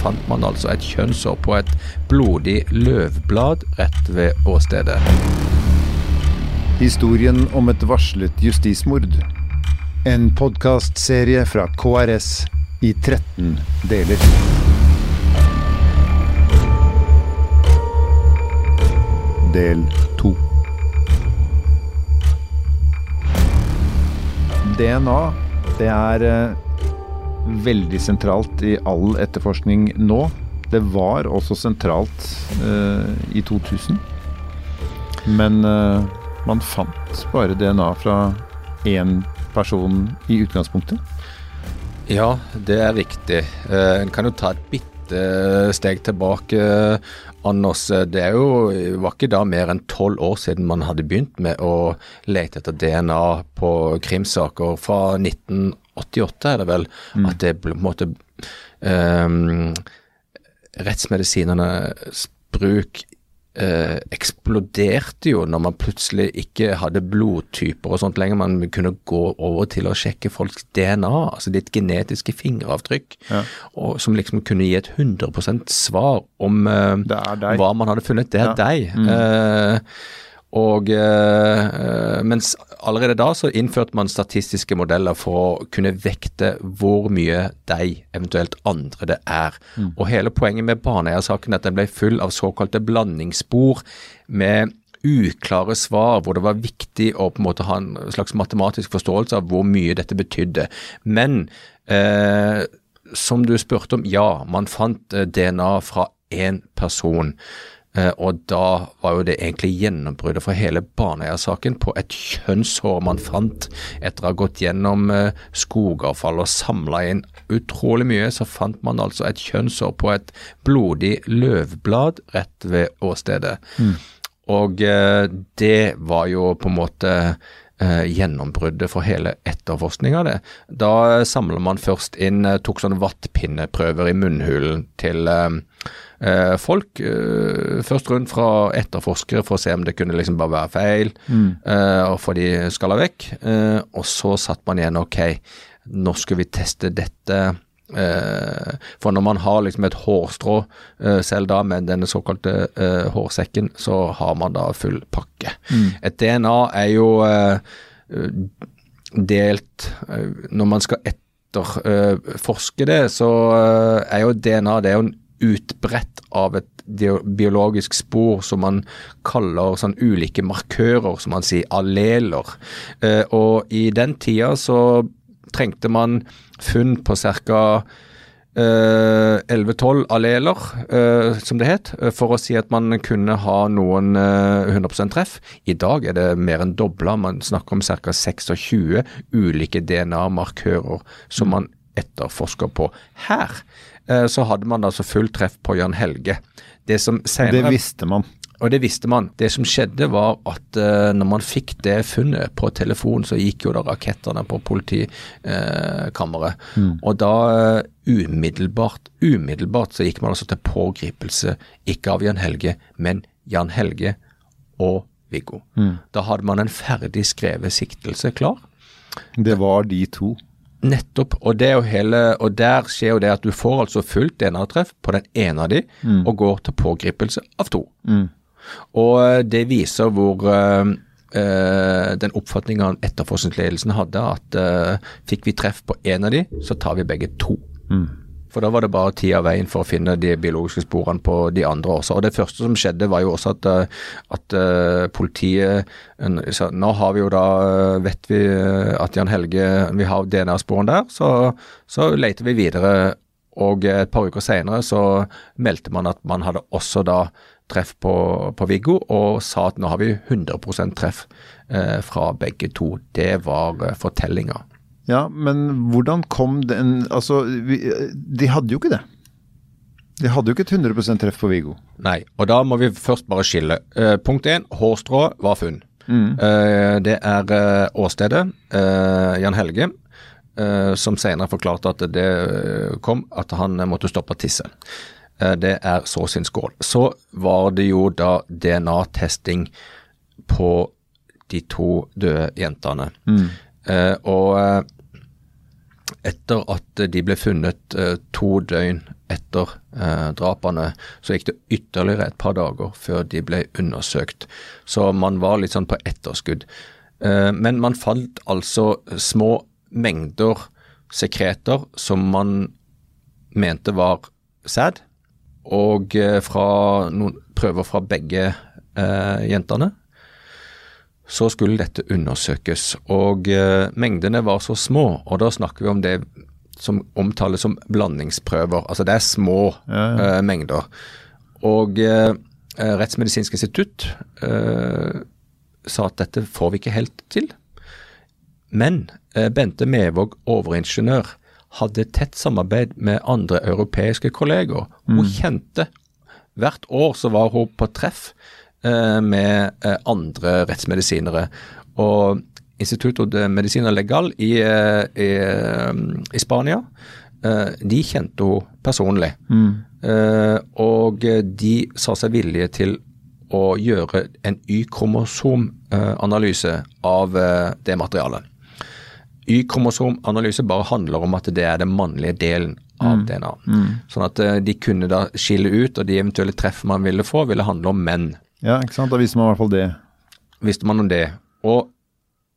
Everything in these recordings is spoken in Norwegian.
fant man altså et kjønnsår på et blodig løvblad rett ved åstedet. Historien om et varslet justismord. En podkastserie fra KRS i 13 deler. Del 2. DNA, det er eh, veldig sentralt i all etterforskning nå. Det var også sentralt eh, i 2000. Men eh, man fant bare DNA fra én person i utgangspunktet. Ja, det er riktig. Eh, kan jo ta et bitte steg tilbake, Anders. Det er jo, var ikke da mer enn tolv år siden man hadde begynt med å lete etter DNA på krimsaker. Fra 1988 er det vel at det på en måte um, Rettsmedisinernes bruk eh, eksploderte jo når man plutselig ikke hadde blodtyper og sånt lenger. Man kunne gå over til å sjekke folks DNA, altså ditt genetiske fingeravtrykk, Ja. og, som liksom kunne gi et 100% svar om eh, hva man hadde funnet. Det er Ja. Mm. deg. Eh, og eh, eh, Mens allerede da så innførte man statistiske modeller for å kunne vekte hvor mye de, eventuelt andre, det er. Mm. Og hele poenget med Baneheia-saken er at den ble full av såkalte blandingsspor med uklare svar, hvor det var viktig å på en måte ha en slags matematisk forståelse av hvor mye dette betydde. Men eh, som du spurte om, ja, man fant eh, DNA fra én person. Eh, og da var jo det egentlig gjennombruddet for hele Baneheia-saken på et kjønnshår man fant etter å ha gått gjennom eh, skogavfall og samla inn utrolig mye. Så fant man altså et kjønnshår på et blodig løvblad rett ved åstedet. Og eh, det var jo på en måte gjennombruddet for hele etterforskninga, det. Da samla man først inn, tok sånne vattpinneprøver i munnhulen til eh, folk. eh, først rundt fra etterforskere for å se om det kunne liksom bare være feil, eh, og få de skalla vekk. Eh, og så satt man igjen, ok, nå skal vi teste dette. Eh, for når man har liksom et hårstrå, eh, selv da med denne såkalte eh, hårsekken, så har man da full pakke. Et DNA er jo delt Når man skal etterforske det, så er jo DNA det er jo en utbredt av et biologisk spor som man kaller sånn ulike markører, som man sier alleler. Eh, og i den tida så trengte man funn på ca. Uh, 11-12 alleler, eh, som det het, eh, for å si at man kunne ha noen eh, 100 treff. I dag er det mer enn dobla. Man snakker om ca. 26 ulike DNA-markører som man etterforsker på. Her eh, så hadde man altså full treff på Jan Helge. Det som Det visste man. og det visste man. Det som skjedde var at uh, når man fikk det funnet på telefon, så gikk jo da rakettene på politikammeret. Og da uh, umiddelbart, umiddelbart så gikk man altså til pågripelse, ikke av Jan Helge, men Jan Helge og Viggo. Da hadde man en ferdig skrevet siktelse klar. Det var de to. Nettopp, og det jo hele, og der skjer jo det at du får altså fullt DNA-treff på den ene av de, og går til pågripelse av to. Og eh, det viser hvor uh, eh, den oppfatninga etterforskningsledelsen hadde, at uh, fikk vi treff på én av de, så tar vi begge to. For da var det bare tid av veien for å finne de biologiske sporene på de andre også. Og det første som skjedde var jo også at, eh, at eh, politiet nå har vi jo da, eh, vet vi at Jan Helge, vi har DNA-sporene der, så, så leter vi videre. Og et par uker senere så meldte man at man hadde også da treff på, på Viggo, og sa at nå har vi 100 treff eh, fra begge to. Det var eh, fortellinga. Ja, men hvordan kom den Altså, vi, de hadde jo ikke det. De hadde jo ikke et 100% treff på Viggo. Nei, og da må vi først bare skille. Uh, punkt én, hårstrå var funn. Eh, det er uh, åstedet, Jan Helge, som senere forklarte at det kom at han måtte stoppe å tisse. Det er så sin skål. Så var det jo da DNA-testing på de to døde jentene. Eh, og etter at de ble funnet eh, to døgn etter eh, drapene, så gikk det ytterligere et par dager før de ble undersøkt. Så man var litt sånn på etterskudd. Eh, men man fant altså små mengder sekreter som man mente var sæd, og fra noen prøver fra begge eh, jentene så skulle dette undersøkes. Og eh, mengdene var så små, og da snakker vi om det som omtales som blandingsprøver. Altså det er små Ja, ja. eh, mengder. Og eh, Rettsmedisinsk institutt eh, sa at dette får vi ikke helt til. Men eh, Bente Mevåg, overingeniør, hadde tett samarbeid med andre europeiske kolleger. Hun kjente Hvert år så var hun på treff med eh, andre rettsmedisinere. Og Instituto de Medicina Legal i, eh, i, eh, i Spania, eh, de kjente hun personlig. Mm. og de sa seg villige til å gjøre en Y-kromosomanalyse av eh, det materialet. Y-kromosomanalyse bare handler om at det er den mannlige delen av DNA. Sånn at eh, de kunne da skille ut, og de eventuelle treff man ville få, ville handle om menn. Ja, ikke sant. Da visste man i hvert fall det. Visste man om det. Og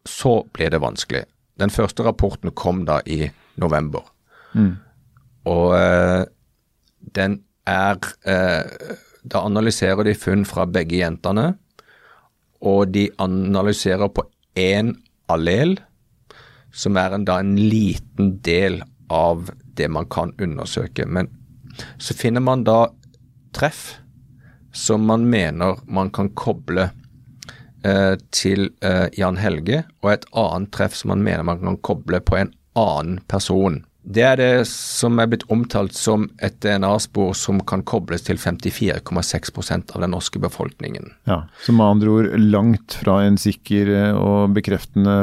så ble det vanskelig. Den første rapporten kom da i november. Og eh, den er eh, Da analyserer de funn fra begge jentene, og de analyserer på én allel, som er en, da en liten del av det man kan undersøke. Men så finner man da treff som man mener man kan koble eh, til eh, Jan Helge, og et annet treff som man mener man kan koble på en annen person. Det er det som er blitt omtalt som et DNA-spor som kan kobles til 54,6% av den norske befolkningen. Ja, Så med andre ord langt fra en sikker eh, og bekreftende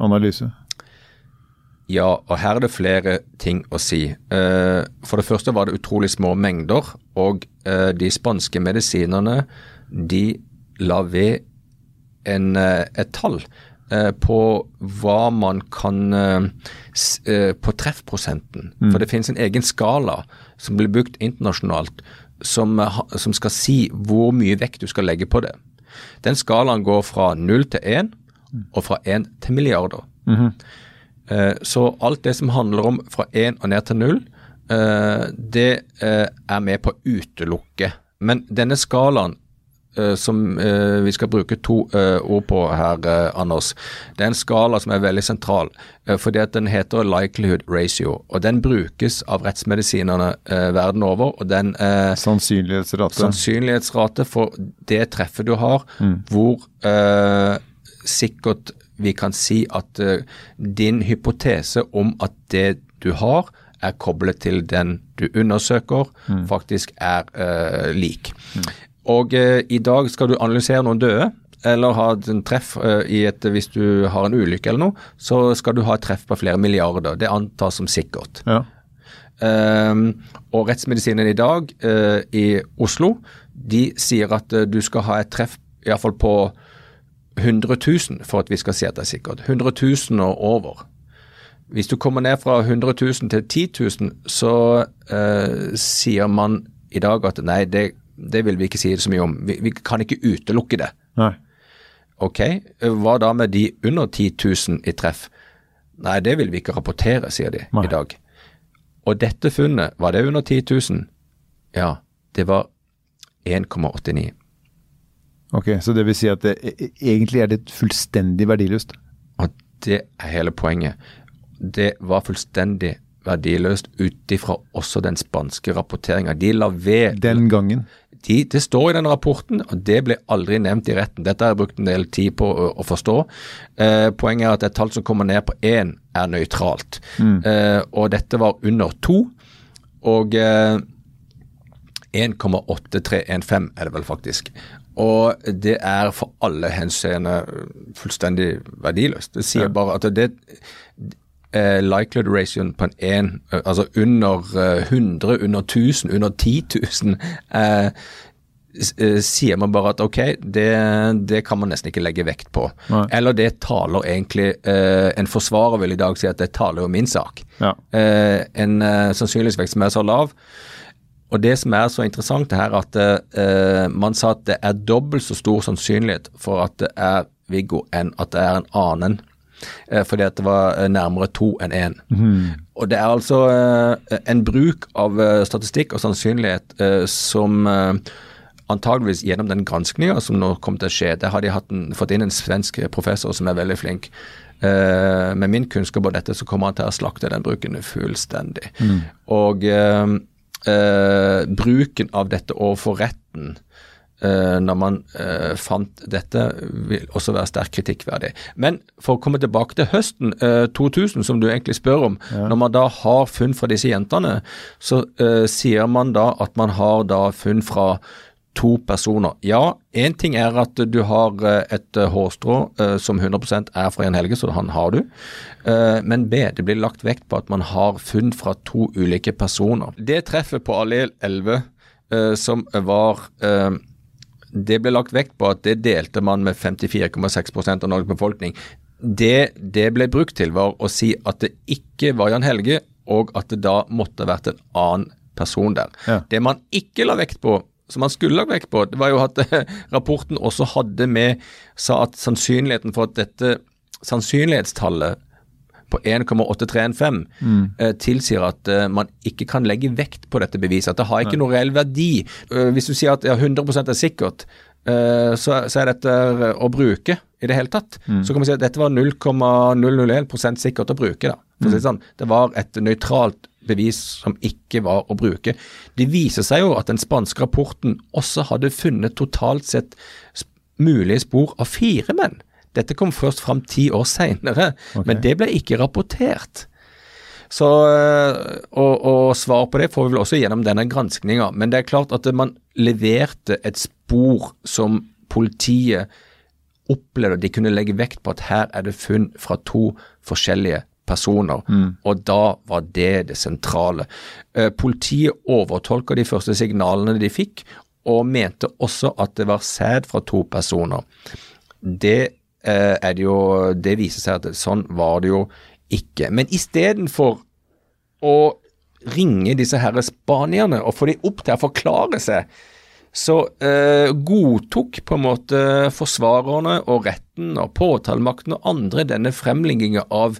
analyse. Ja, og her er det flere ting å si. Eh, For det første var det utrolig små mengder, og eh, de spanske medisinerne de la ved en, eh, et tall på hva man kan På treffprosenten. For det finnes en egen skala som blir brukt internasjonalt, som, som skal si hvor mye vekt du skal legge på det. Den skalaen går fra null til én, og fra én til milliarder. Eh, Så alt det som handler om fra én og ned til null, eh, det eh, er med på å utelukke. Men denne skalaen eh, som eh, vi skal bruke to eh, ord på her, eh, Anders, det er en skala som er veldig sentral. eh, fordi at den heter likelihood ratio. Og den brukes av rettsmedisinerne eh, verden over. og den eh, Sannsynlighetsrate. sannsynlighetsrate for det treffet du har, hvor eh, sikkert vi kan si at eh, din hypotese om at det du har, er koblet til den du undersøker, faktisk er uh, lik. Og uh, i dag skal du analysere noen døde, eller ha en treff uh, i et Hvis du har en ulykke eller noe, så skal du ha et treff på flere milliarder. Det antas som sikkert. Ja. Ehm, og rettsmedisinen i dag i Oslo, de sier at du skal ha et treff iallfall på 100 000 for at vi skal si at det er sikkert. 100 000 og over. Hvis du kommer ned fra 100 000 til 10 000, så eh, sier man i dag at nei, det, det vil vi ikke si så mye om. Vi, vi kan ikke utelukke det. Nei. Ok, hva da med de under 10 000 i treff? Nei, det vil vi ikke rapportere, sier de Nei. i dag. Og dette funnet, var det under 10 000? Ja, det var 1,89. Ok, Så det vil si at det, e- egentlig er det fullstendig verdiløst? Og det er hele poenget. Det var fullstendig verdiløst ut ifra også den spanske rapporteringa. De la ved Den gangen. de, Det står i den rapporten, og det ble aldri nevnt i retten. Dette har jeg brukt en del tid på å, å forstå. Eh, poenget er at et tall som kommer ned på én, er nøytralt. Eh, og dette var under to. Og eh, 1,8315 er det vel faktisk. Og det er for alle henseende fullstendig verdiløst. Det sier bare at det eh, likelihood ratioen på en 1, eh, altså under eh, 100, under 1000, under 10 000, eh, eh, sier man bare at ok, det, det kan man nesten ikke legge vekt på. Nei. Eller det taler egentlig eh, En forsvarer vil i dag si at det taler jo min sak. Ja. Eh, en eh, sannsynlighetsvekst som er så lav. Og det som er så interessant, er at eh, man sa at det er dobbelt så stor sannsynlighet for at det er Viggo enn at det er en annen. Eh, fordi at det var eh, nærmere to enn én. Og det er altså eh, en bruk av eh, statistikk og sannsynlighet eh, som antageligvis gjennom den granskninga som nå kom til å skje, der har de en, fått inn en svensk professor som er veldig flink. Med min kunnskap om dette, så kommer han til å slakte den bruken fullstendig. Og eh, bruken av dette overfor retten eh, når man eh, fant dette, vil også være sterkt kritikkverdig. Men for å komme tilbake til høsten eh, 2000, som du egentlig spør om. Når man da har funn fra disse jentene, så eh, sier man da at man har da funn fra to personer. Ja, én ting er at du har eh, et eh, hårstrå eh, som 100% er fra Jan Helge, så han har du. Men B, det blir lagt vekt på at man har funn fra to ulike personer. Det treffet på allel 11 eh, som var det ble lagt vekt på at det delte man med 54,6% av Norges befolkning. Det det ble brukt til, var å si at det ikke var Jan Helge, og at det da måtte ha vært en annen person der. Ja. Det man ikke la vekt på, som man skulle lagt vekt på, det var jo at eh, rapporten også hadde med sa at sannsynligheten for at dette sannsynlighetstallet på 1,8315 eh, tilsier at eh, man ikke kan legge vekt på dette beviset. At det har ikke noe reell verdi. Uh, hvis du sier at ja, 100 er sikkert, uh, så, så er dette å bruke i det hele tatt. Så kan man si at dette var 0,001 sikkert å bruke. da. Det, sånn, det var et nøytralt bevis som ikke var å bruke. Det viser seg jo at den spanske rapporten også hadde funnet totalt sett mulige spor av fire menn. Dette kom først fram ti år seinere, men det ble ikke rapportert. Så, øh, og, og svar på det får vi vel også gjennom denne granskinga. Men det er klart at man leverte et spor som politiet opplevde de kunne legge vekt på at her er det funn fra to forskjellige personer. Og da var det det sentrale. Eh, Politiet overtolka de første signalene de fikk, og mente også at det var sæd fra to personer. Det eh, er det jo Det viser seg at sånn var det jo ikke. Men istedenfor å ringe disse herre spanierne og få de opp til å forklare seg, så eh, godtok på en måte forsvarerne og retten og påtalemakten og andre denne fremlegginga av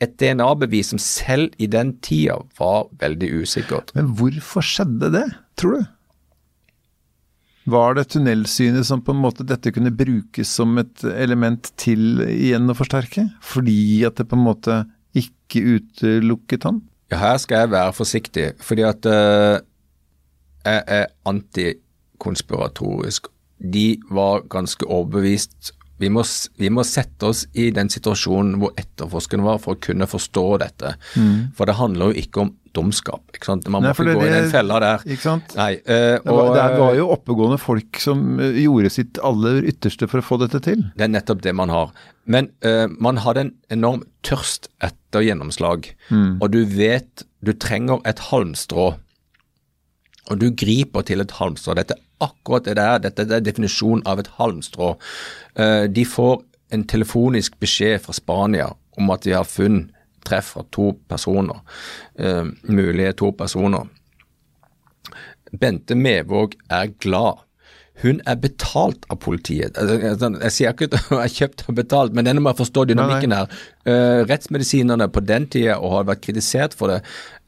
et DNA-bevis som selv i den tida var veldig usikkert. Men hvorfor skjedde det, tror du? Var det tunnelsynet som på en måte dette kunne brukes som et element til igjen å forsterke? Fordi at det på en måte ikke utelukket han? Ja, her skal jeg være forsiktig, fordi at uh, jeg er antikonspiratorisk. De var ganske overbevist. Vi må, vi må sette oss i den situasjonen hvor etterforskeren var, for å kunne forstå dette. For det handler jo ikke om dumskap. ikke sant? Man må Nei, ikke ikke det- gå i den fella der. Ikke sant? Nei, eh, Det var, det var jo oppegående folk som eh, gjorde sitt aller ytterste for å få dette til. Det er nettopp det man har. Men øh, man hadde en enorm tørst etter gjennomslag, og du vet du trenger et halmstrå. Og du griper til et halmstrå. Dette er akkurat det der. Dette er definisjonen av et halmstrå. Eh, de får en telefonisk beskjed fra Spania om at de har funnet treff fra to personer. eh, mulige to personer. Bente Mevåg er glad. Hun er betalt av politiet. Altså, altså, Jeg sier ikke at hun er kjøpt og betalt, men denne må jeg forstå dynamikken her. Eh, rettsmedisinerne på den tida, og har vært kritisert for det,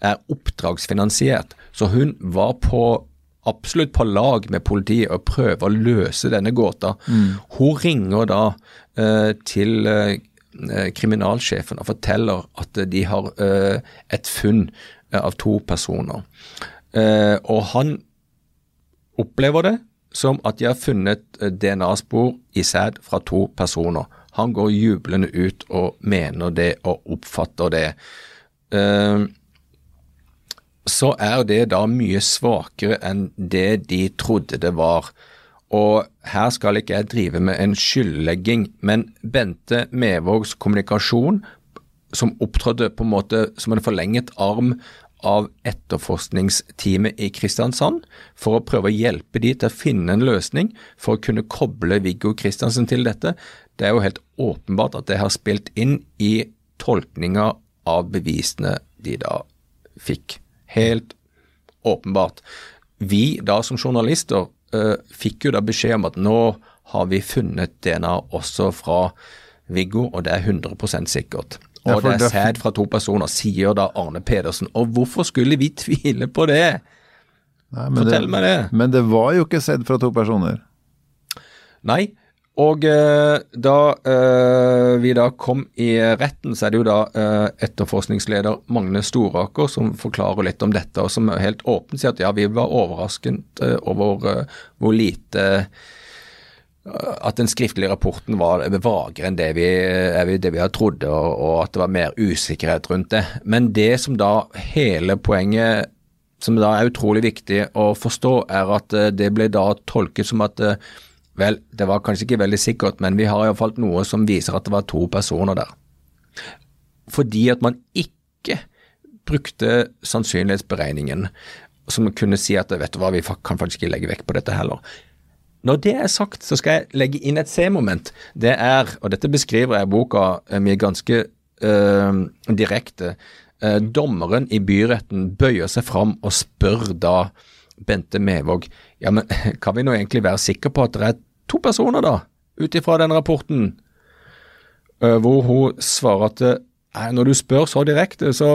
er oppdragsfinansiert. Så hun var på absolutt på lag med politiet og prøver å løse denne gåta. Hun ringer da eh, til eh, kriminalsjefen og forteller at de har et funn av to personer. Og han opplever det som at de har funnet eh, DNA-spor i sæd fra to personer. Han går jublende ut og mener det og oppfatter det. Eh, så er det da mye svakere enn det de trodde det var. Og her skal ikke jeg drive med en skyldlegging, men Bente Mevågs kommunikasjon, som opptrådte på en måte som en forlenget arm av etterforskningsteamet i Kristiansand for å prøve å hjelpe de til å finne en løsning for å kunne koble Viggo Kristiansen til dette. Det er jo helt åpenbart at det har spilt inn i tolkninga av bevisene de da fikk. Helt åpenbart. Vi da som journalister uh, fikk jo da beskjed om at nå har vi funnet DNA også fra Viggo, og det er 100% sikkert. Og det er sæd fra to personer, sier da Arne Pedersen. Og hvorfor skulle vi tvile på det? Nei, Fortell det, meg det. Men det var jo ikke sæd fra to personer. Nei, og eh, da eh, vi da kom i retten, så er det jo da eh, etterforskningsleder Magne Storaker som forklarer litt om dette, og som helt åpent sier at ja, vi var overrasket eh, over eh, hvor lite at den skriftlige rapporten var vagere enn det vi, det vi hadde trodd, og, og, at det var mer usikkerhet rundt det. Men det som da hele poenget, som da er utrolig viktig å forstå, er at det ble da tolket som at Vel, det var kanskje ikke veldig sikkert, men vi har iallfall noe som viser at det var to personer der. Fordi at man ikke brukte sannsynlighetsberegningen som kunne si at vet du hva, vi kan faktisk ikke legge vekk på dette heller. Når det er sagt, så skal jeg legge inn et C-moment. Det er, og dette beskriver jeg i boka eh, mi ganske øh, direkte, øh, dommeren i byretten bøyer seg fram og spør da Bente Mevåg ja, men kan vi nå egentlig være sikre på at det er to personer, da, ut ifra den rapporten? Uh, hvor hun svarer at nei, når du spør så direkte, så,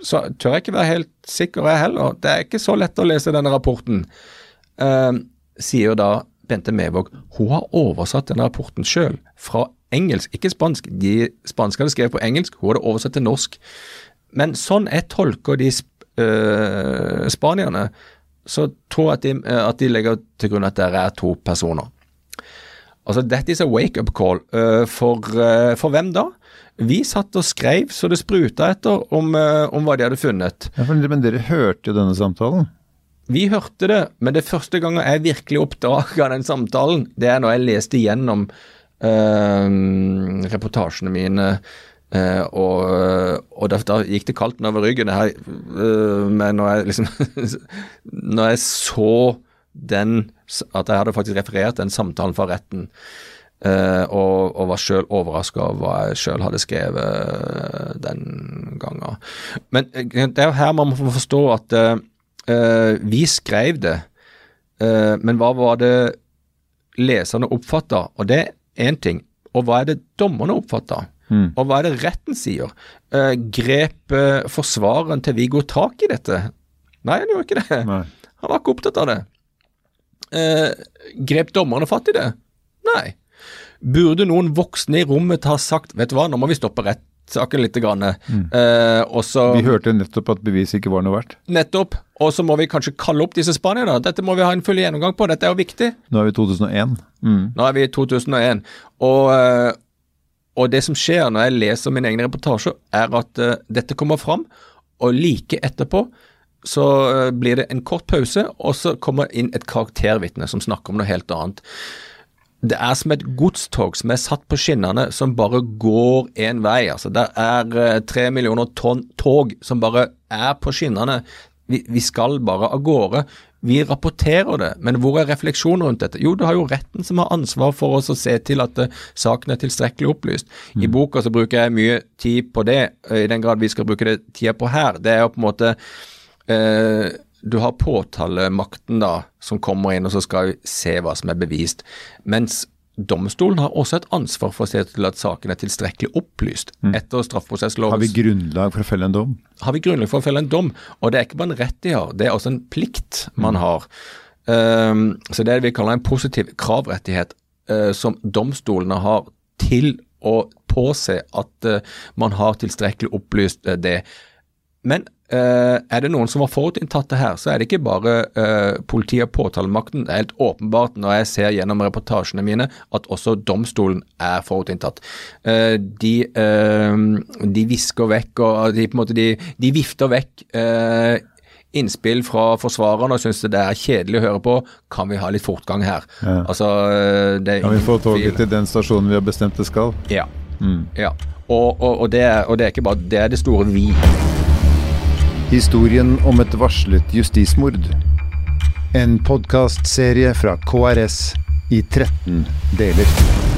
så, tør jeg ikke være helt sikker, jeg heller. Det er ikke så lett å lese denne rapporten. Uh, sier da Bente Mevåg. Hun har oversatt denne rapporten sjøl, fra engelsk, ikke spansk. De spanske hadde skrevet på engelsk, hun hadde oversatt til norsk. Men sånn jeg tolker de uh, spanierne, så tror jeg at de, eh, at de legger til grunn at det er to personer. Altså, Dette is a wake-up call. Uh, for, uh, for, hvem da? Vi satt og skrev så det spruta etter om, om hva de hadde funnet. Ja, Men dere hørte jo denne samtalen? Vi hørte det, men det første gangen jeg virkelig oppdaga den samtalen, det er når jeg leste gjennom reportasjene mine Uh, og, og da, da, gikk det kaldt nedover ryggen. Her, uh, men når jeg liksom Når jeg så den At jeg hadde faktisk referert den samtalen fra retten, uh, og, og, var sjøl overraska over hva jeg sjøl hadde skrevet den gangen. Men det er jo her man må forstå at vi skrev det, men hva var det leserne oppfatta? Og det er én ting. Og hva er det dommerne oppfatta? Mm. Og hva er det retten sier? Uh, grep uh, forsvareren til Viggo tak i dette? Nei, han gjorde ikke det. Nei. Han var ikke opptatt av det. Uh, grep dommerne fatt i det? Nei. Burde noen voksne i rommet ha sagt vet du hva, nå må vi stoppe rettssaken litt. Grann. Mm. Også, vi hørte nettopp at beviset ikke var noe verdt. Nettopp. Og så må vi kanskje kalle opp disse spanierne. Dette må vi ha en full gjennomgang på, dette er jo viktig. Nå er vi i 2001. Mm. Nå er vi i 2001. Og, og det som skjer når jeg leser mine egne reportasjer, er at uh, dette kommer fram, og like etterpå så uh, blir det en kort pause, og så kommer inn et karaktervitne som snakker om noe helt annet. Det er som et godstog som er satt på skinnene, som bare går én vei. Altså, det er tre millioner tonn tog som bare er på skinnene. Vi, vi skal bare av gårde. Vi rapporterer det, men hvor er refleksjonen rundt dette? Jo, det har jo retten som har ansvar for oss å se til at uh, saken er tilstrekkelig opplyst. Mm. I boka så bruker jeg mye tid på det, uh, i den grad vi skal bruke det tida på her. Det er jo på en måte uh, Du har påtalemakten da, som kommer inn og så skal se hva som er bevist. Mens Domstolen har også et ansvar for å se til at saken er tilstrekkelig opplyst mm. etter straffeprosessloven. Har vi grunnlag for å felle en dom? Har vi grunnlag for å felle en dom. Og det er ikke bare en rett de har, det er også en plikt man mm. har. Um, så det er det vi kaller en positiv kravrettighet uh, som domstolene har til å påse at uh, man har tilstrekkelig opplyst uh, det. Men Uh, er det noen som har forutinntatt det her, så er det ikke bare uh, politiet og påtalemakten. Det er helt åpenbart når jeg ser gjennom reportasjene mine at også domstolen er forutinntatt. Uh, de, de visker vekk og de, på en måte, de, de vifter vekk innspill fra forsvarerne og syns det er kjedelig å høre på. Kan vi ha litt fortgang her? Ja. Altså, kan vi få toget til den stasjonen vi har bestemt det skal? Ja. Mm. ja. Og, og, og, det er, og det er ikke bare det er det store vi. Historien om et varslet justismord. En podkastserie fra KRS i 13 deler.